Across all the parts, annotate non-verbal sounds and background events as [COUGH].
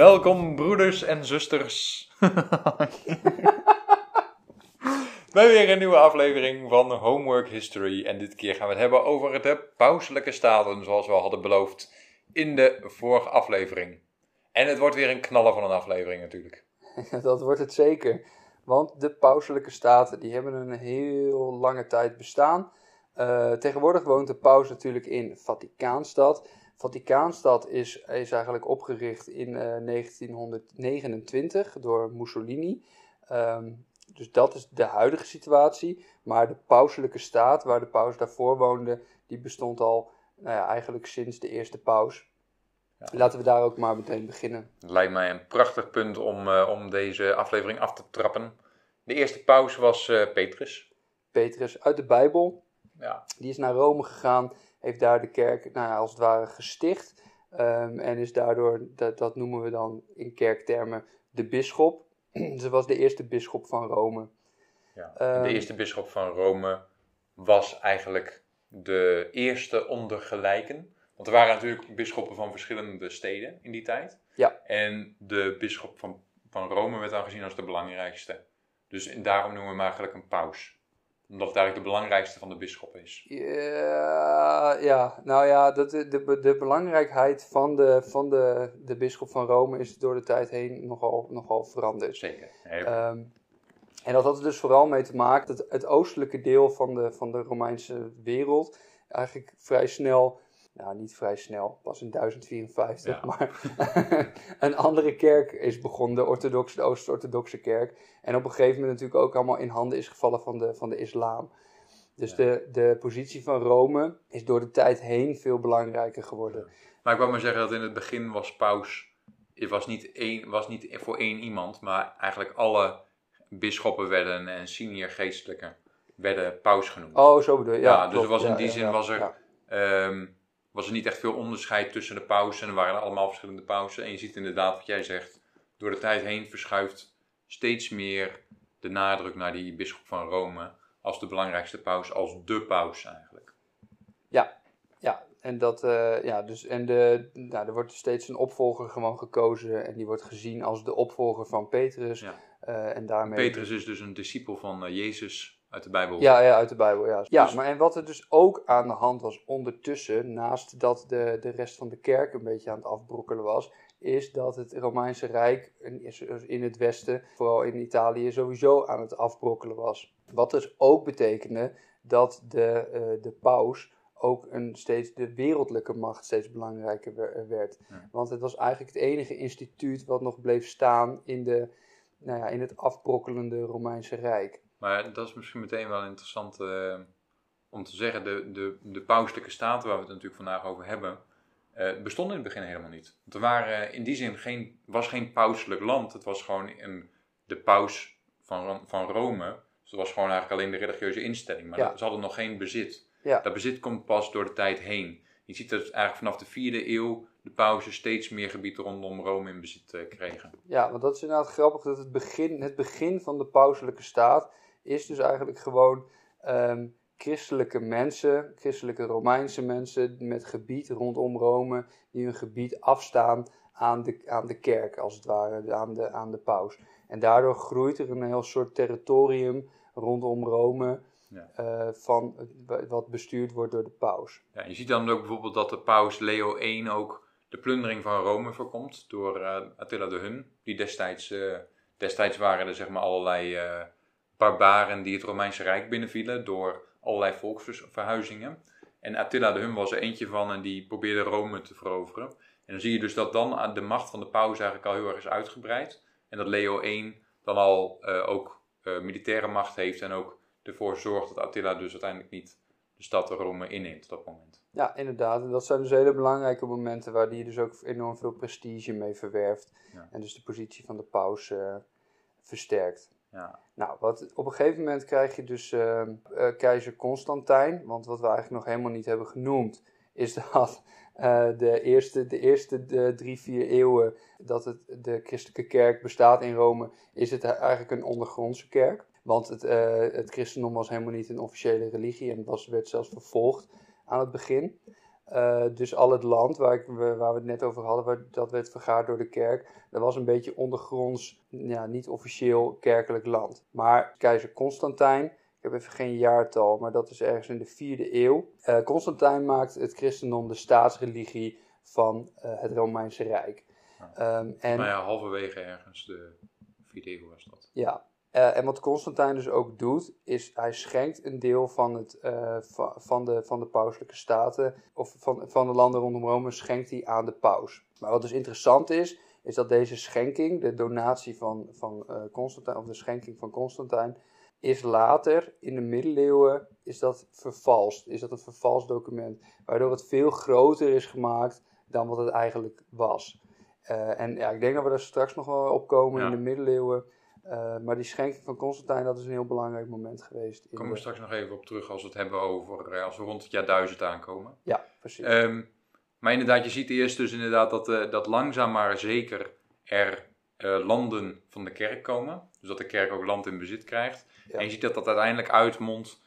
Welkom broeders en zusters. [LAUGHS] Bij weer een nieuwe aflevering van Homework History. En dit keer gaan we het hebben over de pauselijke staten, zoals we al hadden beloofd in de vorige aflevering. En het wordt weer een knaller van een aflevering natuurlijk. [LAUGHS] Dat wordt het zeker. Want de pauselijke staten die hebben een heel lange tijd bestaan. Uh, tegenwoordig woont de paus natuurlijk in Vaticaanstad. Vaticaanstad is, is eigenlijk opgericht in uh, 1929 door Mussolini. Um, dus dat is de huidige situatie. Maar de pauselijke staat, waar de paus daarvoor woonde, die bestond al nou ja, eigenlijk sinds de eerste paus. Ja. Laten we daar ook maar meteen beginnen. Lijkt mij een prachtig punt om, uh, om deze aflevering af te trappen. De eerste paus was uh, Petrus. Petrus uit de Bijbel. Ja. Die is naar Rome gegaan, heeft daar de kerk nou ja, als het ware gesticht. Um, en is daardoor, dat, dat noemen we dan in kerktermen, de bisschop. [CLEARS THROAT] Ze was de eerste bisschop van Rome. Ja. Um, de eerste bisschop van Rome was eigenlijk de eerste onder gelijken. Want er waren natuurlijk bisschoppen van verschillende steden in die tijd. Ja. En de bisschop van, van Rome werd dan gezien als de belangrijkste. Dus daarom noemen we hem eigenlijk een paus omdat het eigenlijk de belangrijkste van de bisschop is. Ja, ja nou ja, dat, de, de, de belangrijkheid van, de, van de, de bisschop van Rome is door de tijd heen nogal, nogal veranderd. Zeker. Um, en dat had er dus vooral mee te maken dat het oostelijke deel van de, van de Romeinse wereld eigenlijk vrij snel nou niet vrij snel, pas in 1054, ja. maar [LAUGHS] een andere kerk is begonnen, de orthodoxe, de Oost-orthodoxe kerk. En op een gegeven moment natuurlijk ook allemaal in handen is gevallen van de, van de islam. Dus ja. de, de positie van Rome is door de tijd heen veel belangrijker geworden. Maar ik wou maar zeggen dat in het begin was paus, het was niet, één, was niet voor één iemand, maar eigenlijk alle bisschoppen werden en senior geestelijke werden paus genoemd. Oh, zo bedoel je. Ja, ja dus er was in die zin was er... Um, was er niet echt veel onderscheid tussen de pausen. Er waren allemaal verschillende pausen. En je ziet inderdaad wat jij zegt. Door de tijd heen verschuift steeds meer de nadruk naar die bisschop van Rome. Als de belangrijkste paus, als de paus eigenlijk. Ja, ja. En, dat, uh, ja, dus, en de, nou, er wordt steeds een opvolger gewoon gekozen. En die wordt gezien als de opvolger van Petrus. Ja. Uh, en daarmee... Petrus is dus een discipel van uh, Jezus. Uit de Bijbel. Ja, ja uit de Bijbel, ja. Ja, dus... maar en wat er dus ook aan de hand was ondertussen, naast dat de, de rest van de kerk een beetje aan het afbrokkelen was, is dat het Romeinse Rijk in het westen, vooral in Italië, sowieso aan het afbrokkelen was. Wat dus ook betekende dat de, uh, de paus ook een steeds de wereldlijke macht steeds belangrijker werd. Ja. Want het was eigenlijk het enige instituut wat nog bleef staan in, de, nou ja, in het afbrokkelende Romeinse Rijk. Maar dat is misschien meteen wel interessant uh, om te zeggen. De, de, de pauselijke staten waar we het natuurlijk vandaag over hebben, uh, bestonden in het begin helemaal niet. Want er waren in die zin geen, was geen pauselijk land. Het was gewoon een, de paus van, van Rome. Dus het was gewoon eigenlijk alleen de religieuze instelling. Maar Ja. dat, ze hadden nog geen bezit. Ja. Dat bezit komt pas door de tijd heen. Je ziet dat eigenlijk vanaf de vierde eeuw de pausen steeds meer gebied rondom Rome in bezit kregen. Ja, want dat is inderdaad grappig dat het begin, het begin van de pauselijke staat is dus eigenlijk gewoon ehm, christelijke mensen, christelijke Romeinse mensen met gebied rondom Rome, die hun gebied afstaan aan de, aan de kerk, als het ware, aan de, aan de paus. En daardoor groeit er een heel soort territorium rondom Rome, Ja. eh, van, wat bestuurd wordt door de paus. Ja, je ziet dan ook bijvoorbeeld dat de paus Leo I ook de plundering van Rome voorkomt door eh, Attila de Hun. Die destijds, eh, destijds waren er zeg maar allerlei barbaren die het Romeinse Rijk binnenvielen door allerlei volksverhuizingen. En Attila de Hun was er eentje van en die probeerde Rome te veroveren. En dan zie je dus dat dan de macht van de paus eigenlijk al heel erg is uitgebreid. En dat Leo I dan al eh, ook eh, militaire macht heeft en ook ervoor zorgt dat Attila dus uiteindelijk niet de stad Rome inneemt op dat moment. Ja, inderdaad. En dat zijn dus hele belangrijke momenten waar die dus ook enorm veel prestige mee verwerft. Ja. En dus de positie van de paus eh, versterkt. Ja. Nou, wat, op een gegeven moment krijg je dus eh, eh, keizer Constantijn. Want wat we eigenlijk nog helemaal niet hebben genoemd, is dat eh, de eerste, de eerste de drie, vier eeuwen dat het, de christelijke kerk bestaat in Rome, is het eigenlijk een ondergrondse kerk. Want het, eh, het christendom was helemaal niet een officiële religie en was, werd zelfs vervolgd aan het begin. Uh, dus al het land waar, ik, waar we het net over hadden, waar, dat werd vergaard door de kerk, dat was een beetje ondergronds, ja, niet officieel kerkelijk land. Maar keizer Constantijn, ik heb even geen jaartal, maar dat is ergens in de vierde eeuw. Uh, Constantijn maakt het christendom de staatsreligie van uh, het Romeinse Rijk. Ja. Um, en, nou ja, halverwege ergens de vierde eeuw was dat. Ja, uh, en wat Constantijn dus ook doet, is hij schenkt een deel van, het, uh, van, de, van de pauselijke staten, of van, van de landen rondom Rome, schenkt hij aan de paus. Maar wat dus interessant is, is dat deze schenking, de donatie van, van uh, Constantijn, of de schenking van Constantijn, is later, in de middeleeuwen, is dat vervalst. Is dat een vervalst document, waardoor het veel groter is gemaakt dan wat het eigenlijk was. en ja, ik denk dat we daar straks nog wel op komen in de middeleeuwen uh, maar die schenking van Constantijn, dat is een heel belangrijk moment geweest. Daar komen we straks nog even op terug als we het hebben over, uh, als we rond het jaar 1000 aankomen. Ja, precies. Um, maar inderdaad, je ziet eerst dus inderdaad dat, uh, dat langzaam maar zeker er landen van de kerk komen. Dus dat de kerk ook land in bezit krijgt. Ja. En je ziet dat dat uiteindelijk uitmondt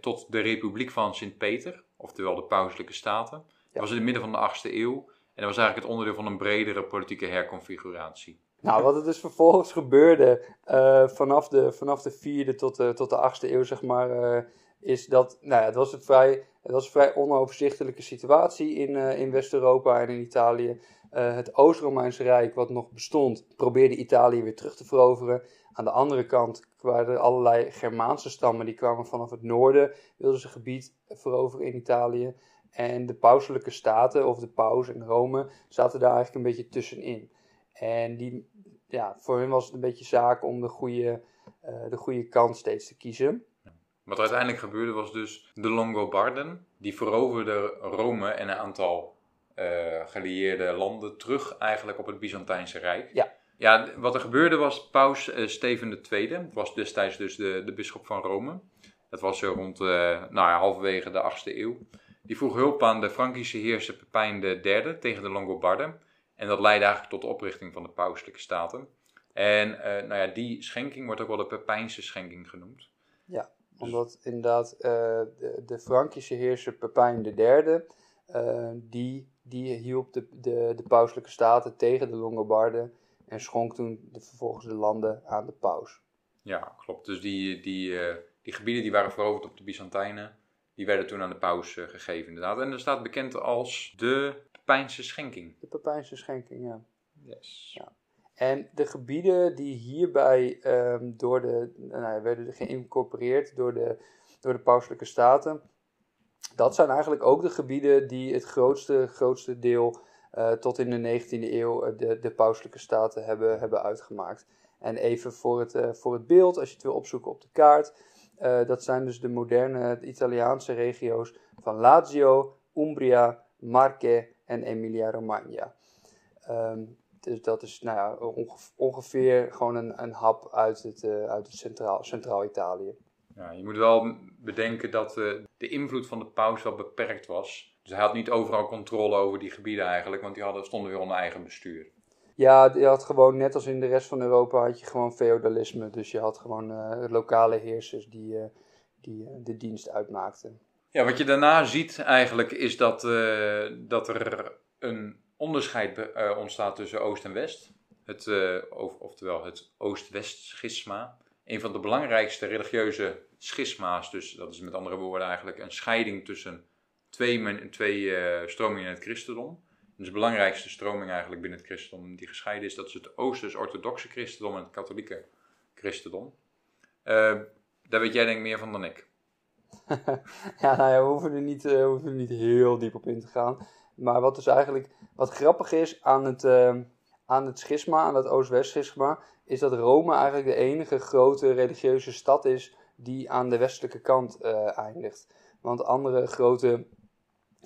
tot de Republiek van Sint-Peter, oftewel de Pauselijke Staten. Dat was in het midden van de 8e eeuw. En dat was eigenlijk het onderdeel van een bredere politieke herconfiguratie. Nou, wat er dus vervolgens gebeurde uh, vanaf, de, vanaf de vierde tot de, tot de achtste eeuw, zeg maar, uh, is dat, nou ja, het was een vrij, het was een vrij onoverzichtelijke situatie in, uh, in West-Europa en in Italië. het Oost-Romeinse Rijk, wat nog bestond, probeerde Italië weer terug te veroveren. Aan de andere kant er allerlei Germaanse stammen, die kwamen vanaf het noorden, wilden ze gebied veroveren in Italië. En de pauselijke staten, of de paus en Rome, zaten daar eigenlijk een beetje tussenin. En die, ja, voor hun was het een beetje zaak om de goede, uh, de goede kant steeds te kiezen. Wat uiteindelijk gebeurde was dus de Longobarden, die veroverden Rome en een aantal uh, gelieerde landen terug eigenlijk op het Byzantijnse Rijk. Ja. Ja, wat er gebeurde was paus uh, Steven II, was destijds dus de, de bisschop van Rome. Dat was zo rond nou ja, halverwege de 8e eeuw. Die vroeg hulp aan de Frankische heerser Pepijn III tegen de Longobarden. En dat leidde eigenlijk tot de oprichting van de pauselijke staten. En uh, nou ja, die schenking wordt ook wel de Pepijnse schenking genoemd. Ja, omdat inderdaad uh, de, de, Frankische heerser Pepijn III, uh, die, die hielp de, de, de pauselijke staten tegen de Longobarden en schonk toen de, vervolgens de landen aan de paus. Ja, klopt. Dus die, die, die gebieden die waren veroverd op de Byzantijnen, die werden toen aan de paus gegeven inderdaad. En dat staat bekend als de Pepijnse schenking. De Pepijnse schenking, ja. Yes. Ja. En de gebieden die hierbij um, door de, nou, werden geïncorporeerd door de, door de pauselijke staten, dat zijn eigenlijk ook de gebieden die het grootste, grootste deel uh, tot in de 19e eeuw uh, de, de pauselijke staten hebben, hebben uitgemaakt. En even voor het, uh, voor het beeld, als je het wil opzoeken op de kaart, dat zijn dus de moderne Italiaanse regio's van Lazio, Umbria, Marche en Emilia-Romagna. Um, dus dat is nou ja, ongeveer gewoon een, een hap uit het, uh, uit het centraal, Centraal-Italië. Ja, je moet wel bedenken dat uh, de invloed van de paus wel beperkt was. Dus hij had niet overal controle over die gebieden eigenlijk, want die hadden, stonden weer onder eigen bestuur. Ja, je had gewoon, net als in de rest van Europa, had je gewoon feodalisme. Dus je had gewoon uh, lokale heersers die, die de dienst uitmaakten. Ja, wat je daarna ziet eigenlijk is dat, dat er een onderscheid uh, ontstaat tussen Oost en West. Het, uh, of, oftewel het Oost-West schisma. Een van de belangrijkste religieuze schisma's, dus dat is met andere woorden eigenlijk een scheiding tussen twee, twee stromingen in het christendom. Dus de belangrijkste stroming eigenlijk binnen het christendom die gescheiden is, dat is het Oosters-orthodoxe christendom en het katholieke christendom. daar weet jij denk ik meer van dan ik. [LAUGHS] ja, nou ja, we hoeven er niet, er niet heel diep op in te gaan. Maar wat dus eigenlijk wat grappig is aan het, uh, aan het schisma, aan het Oost-West schisma, is dat Rome eigenlijk de enige grote religieuze stad is die aan de westelijke kant uh, eindigt. Want andere grote,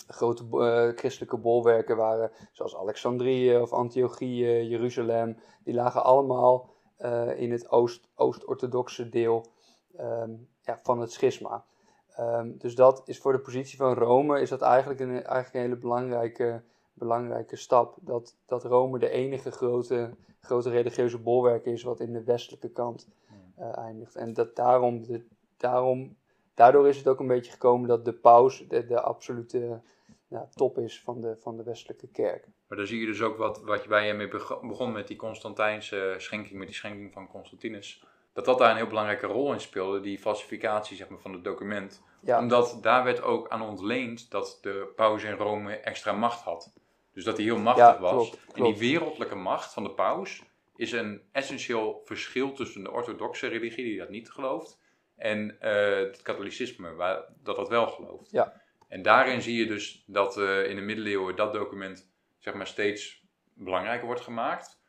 grote uh, christelijke bolwerken waren, zoals Alexandrië of Antiochië, Jeruzalem, die lagen allemaal in het Oost-orthodoxe deel um, ja, van het schisma. Um, dus dat is voor de positie van Rome is dat eigenlijk een, eigenlijk een hele belangrijke, belangrijke stap. Dat, dat Rome de enige grote, grote religieuze bolwerk is wat in de westelijke kant uh, eindigt. En dat daarom, de, daarom, daardoor is het ook een beetje gekomen dat de paus de, de absolute ja, top is van de, van de westelijke kerk. Maar dan zie je dus ook wat, wat je bij je mee begon met die Constantijnse schenking, met die schenking van Constantinus. Dat dat daar een heel belangrijke rol in speelde, die falsificatie zeg maar, van het document. Ja. Omdat daar werd ook aan ontleend dat de paus in Rome extra macht had. Dus dat hij heel machtig Ja, was. klopt, En die wereldlijke macht van de paus is een essentieel verschil tussen de orthodoxe religie, die dat niet gelooft, en eh, het katholicisme, waar, dat dat wel gelooft. Ja. En daarin zie je dus dat eh, in de middeleeuwen dat document zeg maar, steeds belangrijker wordt gemaakt.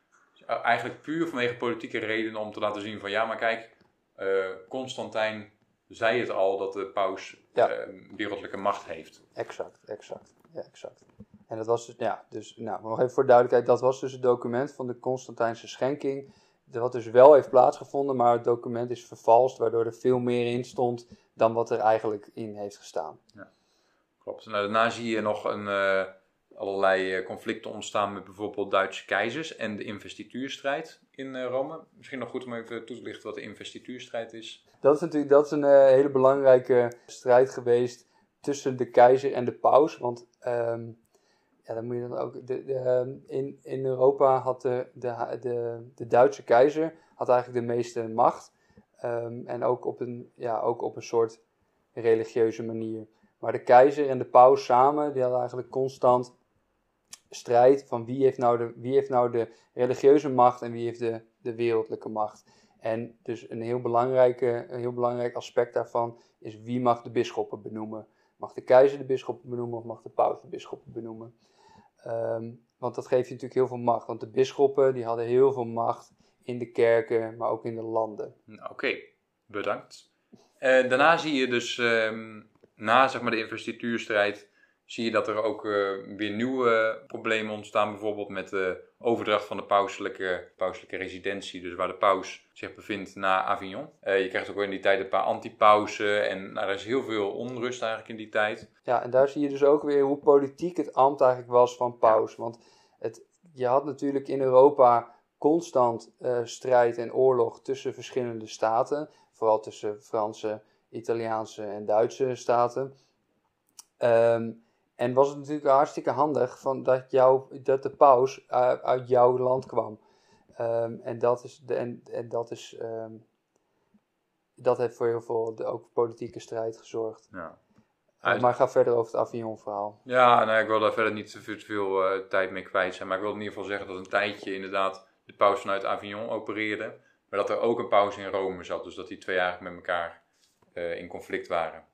Eh, Eigenlijk puur vanwege politieke redenen om te laten zien van ja, maar kijk, Constantijn zei het al dat de paus Ja. eh, wereldlijke macht heeft. Exact, exact. Ja, exact. En dat was dus, ja, dus, nou, nog even voor duidelijkheid, dat was dus het document van de Constantijnse schenking. Dat dus wel heeft plaatsgevonden, maar het document is vervalst, waardoor er veel meer in stond dan wat er eigenlijk in heeft gestaan. Klopt. Nou, daarna zie je nog een, eh, allerlei eh, conflicten ontstaan met bijvoorbeeld Duitse keizers en de investituurstrijd in eh, Rome. Misschien nog goed om even toe te lichten wat de investituurstrijd is. Dat is natuurlijk dat is een eh, hele belangrijke strijd geweest tussen de keizer en de paus. Want ehm, ja, dan moet je dan ook. De, de, ehm, in, in Europa had de, de, de, de Duitse keizer had eigenlijk de meeste macht. Ehm, en ook op, een, ja, ook op een soort religieuze manier. Maar de keizer en de paus samen, die hadden eigenlijk constant strijd van wie heeft nou de, wie heeft nou de religieuze macht en wie heeft de, de wereldlijke macht. En dus een heel, belangrijke, heel belangrijk aspect daarvan is wie mag de bisschoppen benoemen. Mag de keizer de bisschoppen benoemen of mag de paus de bisschoppen benoemen? Ehm, want dat geeft je natuurlijk heel veel macht. Want de bisschoppen die hadden heel veel macht in de kerken, maar ook in de landen. Oké, bedankt. Eh, daarna zie je dus, ehm, na zeg maar, de investituurstrijd, zie je dat er ook eh, weer nieuwe problemen ontstaan. Bijvoorbeeld met de overdracht van de pauselijke, pauselijke residentie, dus waar de paus zich bevindt na Avignon. Eh, je krijgt ook in die tijd een paar antipausen en nou, er is heel veel onrust eigenlijk in die tijd. Ja, en daar zie je dus ook weer hoe politiek het ambt eigenlijk was van paus. Want het, je had natuurlijk in Europa constant eh, strijd en oorlog tussen verschillende staten. Vooral tussen Franse, Italiaanse en Duitse staten. Ehm, en was het natuurlijk hartstikke handig van dat, jou, dat de paus uit, uit jouw land kwam. Ehm, en dat is, de, en, en dat is ehm, dat heeft voor heel veel de, ook politieke strijd gezorgd. Ja. Uh, maar ga verder over het Avignon-verhaal. Ja, nou, ik wil daar verder niet te veel, te veel uh, tijd mee kwijt zijn. Maar ik wil in ieder geval zeggen dat een tijdje inderdaad de paus vanuit Avignon opereerde. Maar dat er ook een paus in Rome zat. Dus dat die twee eigenlijk met elkaar uh, in conflict waren.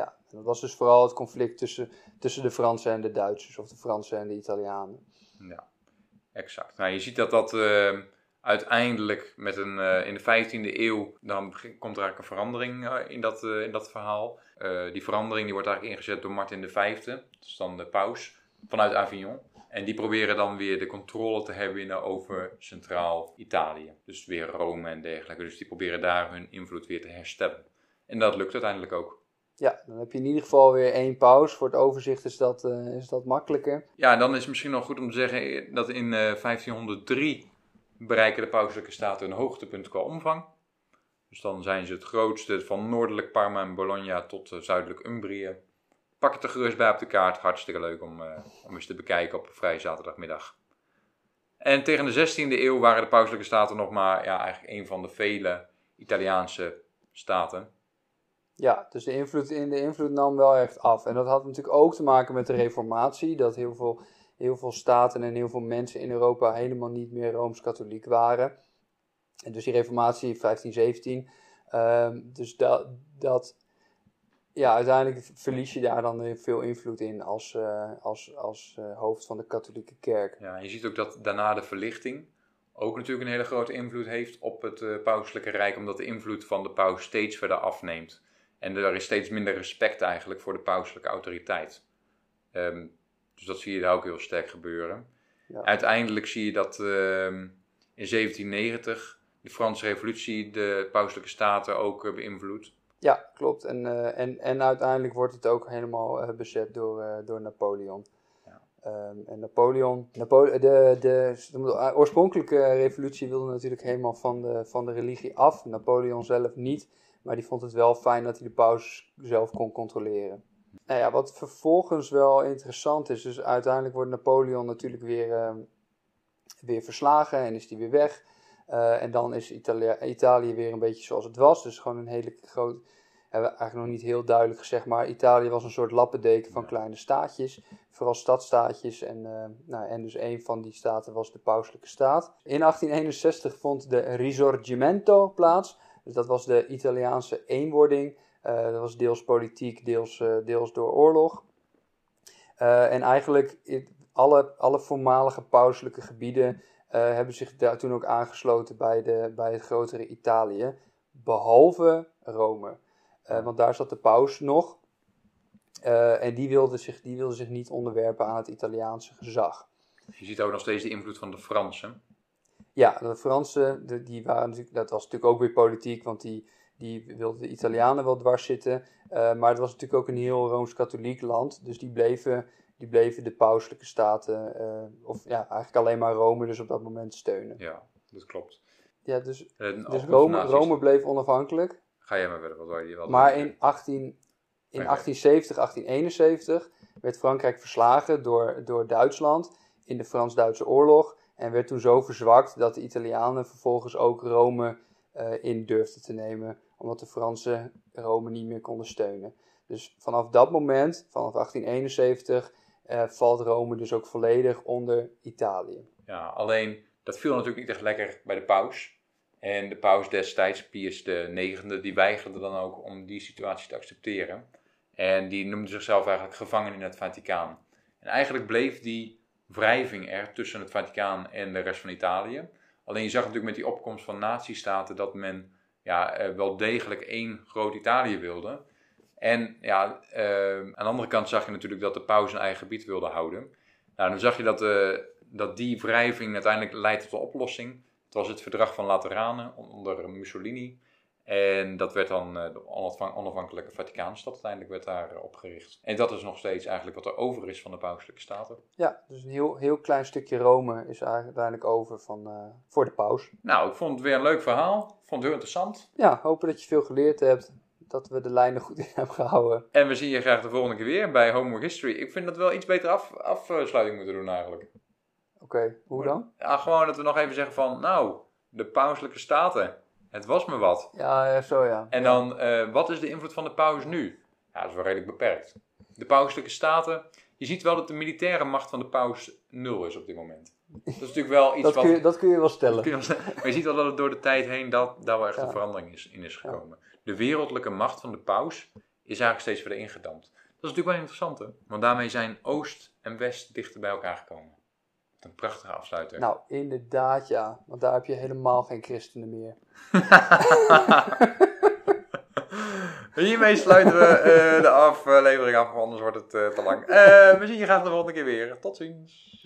Ja, dat was dus vooral het conflict tussen, tussen de Fransen en de Duitsers. Of de Fransen en de Italianen. Ja, exact. Nou, je ziet dat dat uh, uiteindelijk met een, uh, in de 15e eeuw, dan komt er eigenlijk een verandering uh, in, dat, in dat verhaal. Die verandering die wordt eigenlijk ingezet door Martin V, dus dan de paus, vanuit Avignon. En die proberen dan weer de controle te hebben over Centraal Italië. Dus weer Rome en dergelijke. Dus die proberen daar hun invloed weer te herstellen. En dat lukt uiteindelijk ook. Ja, dan heb je in ieder geval weer één paus. Voor het overzicht is dat, uh, is dat makkelijker. Ja, dan is het misschien nog goed om te zeggen dat in uh, 1503 bereiken de pauselijke staten een hoogtepunt qua omvang. Dus dan zijn ze het grootste van noordelijk Parma en Bologna tot uh, zuidelijk Umbrië. Pak het er gerust bij op de kaart. Hartstikke leuk om, om eens te bekijken op een vrije zaterdagmiddag. En tegen de 16e eeuw waren de pauselijke staten nog maar ja, eigenlijk een van de vele Italiaanse staten. Ja, dus de invloed, de invloed nam wel echt af. En dat had natuurlijk ook te maken met de reformatie. Dat heel veel, heel veel staten en heel veel mensen in Europa helemaal niet meer Rooms-Katholiek waren. En dus die reformatie in 1517. Um, dus dat, dat, ja, uiteindelijk verlies je daar dan veel invloed in als, uh, als, als uh, hoofd van de katholieke kerk. Ja, je ziet ook dat daarna de verlichting ook natuurlijk een hele grote invloed heeft op het uh, pauselijke rijk, omdat de invloed van de paus steeds verder afneemt. En er is steeds minder respect eigenlijk voor de pauselijke autoriteit. Um, dus dat zie je daar ook heel sterk gebeuren. Ja. Uiteindelijk zie je dat um, in 1790 de Franse revolutie de pauselijke staten ook uh, beïnvloedt. Ja, klopt. En, uh, en, en uiteindelijk wordt het ook helemaal uh, bezet door, door Napoleon. Ja. Um, en Napoleon, Napo de, de, de, oorspronkelijke revolutie wilde natuurlijk helemaal van de, van de religie af. Napoleon zelf niet, maar die vond het wel fijn dat hij de paus zelf kon controleren. Nou ja, wat vervolgens wel interessant is, dus uiteindelijk wordt Napoleon natuurlijk weer, ehm, weer verslagen en is die weer weg. Eh, en dan is Italië, Italië weer een beetje zoals het was. Dus gewoon een hele grote. Hebben we eigenlijk nog niet heel duidelijk gezegd, maar Italië was een soort lappendeken van kleine staatjes. Vooral stadstaatjes. En, eh, nou, en dus een van die staten was de pauselijke staat. In 1861 vond de Risorgimento plaats. Dus dat was de Italiaanse eenwording. Uh, dat was deels politiek, deels, deels door oorlog. en eigenlijk alle, alle voormalige pauselijke gebieden hebben zich daar toen ook aangesloten bij, de, bij het grotere Italië, behalve Rome. Want daar zat de paus nog en die wilde, zich, die wilde zich niet onderwerpen aan het Italiaanse gezag. Je ziet ook nog steeds de invloed van de Fransen. Ja, de Fransen, de, die waren natuurlijk, dat was natuurlijk ook weer politiek, want die, die wilden de Italianen wel dwars zitten. maar het was natuurlijk ook een heel rooms-katholiek land, dus die bleven die bleven de pauselijke staten, uh, of ja, eigenlijk alleen maar Rome dus op dat moment steunen. Ja, dat klopt. Ja, dus, dus Rome, Rome bleef onafhankelijk. Ga jij maar verder, wat wil je wel Maar in, 18, in 1870, 1871 werd Frankrijk verslagen door, door Duitsland in de Frans-Duitse oorlog. En werd toen zo verzwakt dat de Italianen vervolgens ook Rome uh, in durfden te nemen. Omdat de Fransen Rome niet meer konden steunen. Dus vanaf dat moment, vanaf 1871, uh, valt Rome dus ook volledig onder Italië. Ja, alleen dat viel natuurlijk niet echt lekker bij de paus. En de paus destijds, Pius IX, die weigerde dan ook om die situatie te accepteren. En die noemde zichzelf eigenlijk gevangen in het Vaticaan. En eigenlijk bleef die wrijving er tussen het Vaticaan en de rest van Italië. Alleen je zag natuurlijk met die opkomst van nazistaten dat men ja, eh, wel degelijk één groot Italië wilde. En ja, uh, aan de andere kant zag je natuurlijk dat de paus een eigen gebied wilde houden. Nou, dan zag je dat, uh, dat die wrijving uiteindelijk leidt tot de oplossing. Het was het verdrag van Lateranen onder Mussolini. En dat werd dan uh, de onafhankelijke Vaticaanstad uiteindelijk werd daar uh, opgericht. En dat is nog steeds eigenlijk wat er over is van de pauselijke staten. Ja, dus een heel, heel klein stukje Rome is uiteindelijk over van, uh, voor de paus. Nou, ik vond het weer een leuk verhaal. Ik vond het heel interessant. Ja, hopen dat je veel geleerd hebt dat we de lijnen goed in [LAUGHS] hebben gehouden. En we zien je graag de volgende keer weer bij Homework History. Ik vind dat we wel iets beter af, afsluiting moeten doen eigenlijk. Oké, hoe dan? Ja, gewoon dat we nog even zeggen van, nou, de pauselijke staten. Het was me wat. Ja, zo ja. En dan, uh, wat is de invloed van de paus nu? Ja, dat is wel redelijk beperkt. De pauselijke staten, je ziet wel dat de militaire macht van de paus nul is op dit moment. Dat is natuurlijk wel [LAUGHS] iets dat wat... Kun je, dat kun je wel stellen. [LAUGHS] Je wel stellen. Maar je ziet wel dat het door de tijd heen dat, daar wel echt ja. een verandering is, in is gekomen. Ja de wereldlijke macht van de paus is eigenlijk steeds verder ingedampt. Dat is natuurlijk wel interessant, hè? want daarmee zijn Oost en West dichter bij elkaar gekomen. Een prachtige afsluiter. Nou, inderdaad, ja. Want daar heb je helemaal geen christenen meer. [LAUGHS] Hiermee sluiten we uh, de aflevering af, anders wordt het uh, te lang. Uh, we zien je graag de volgende keer weer. Tot ziens.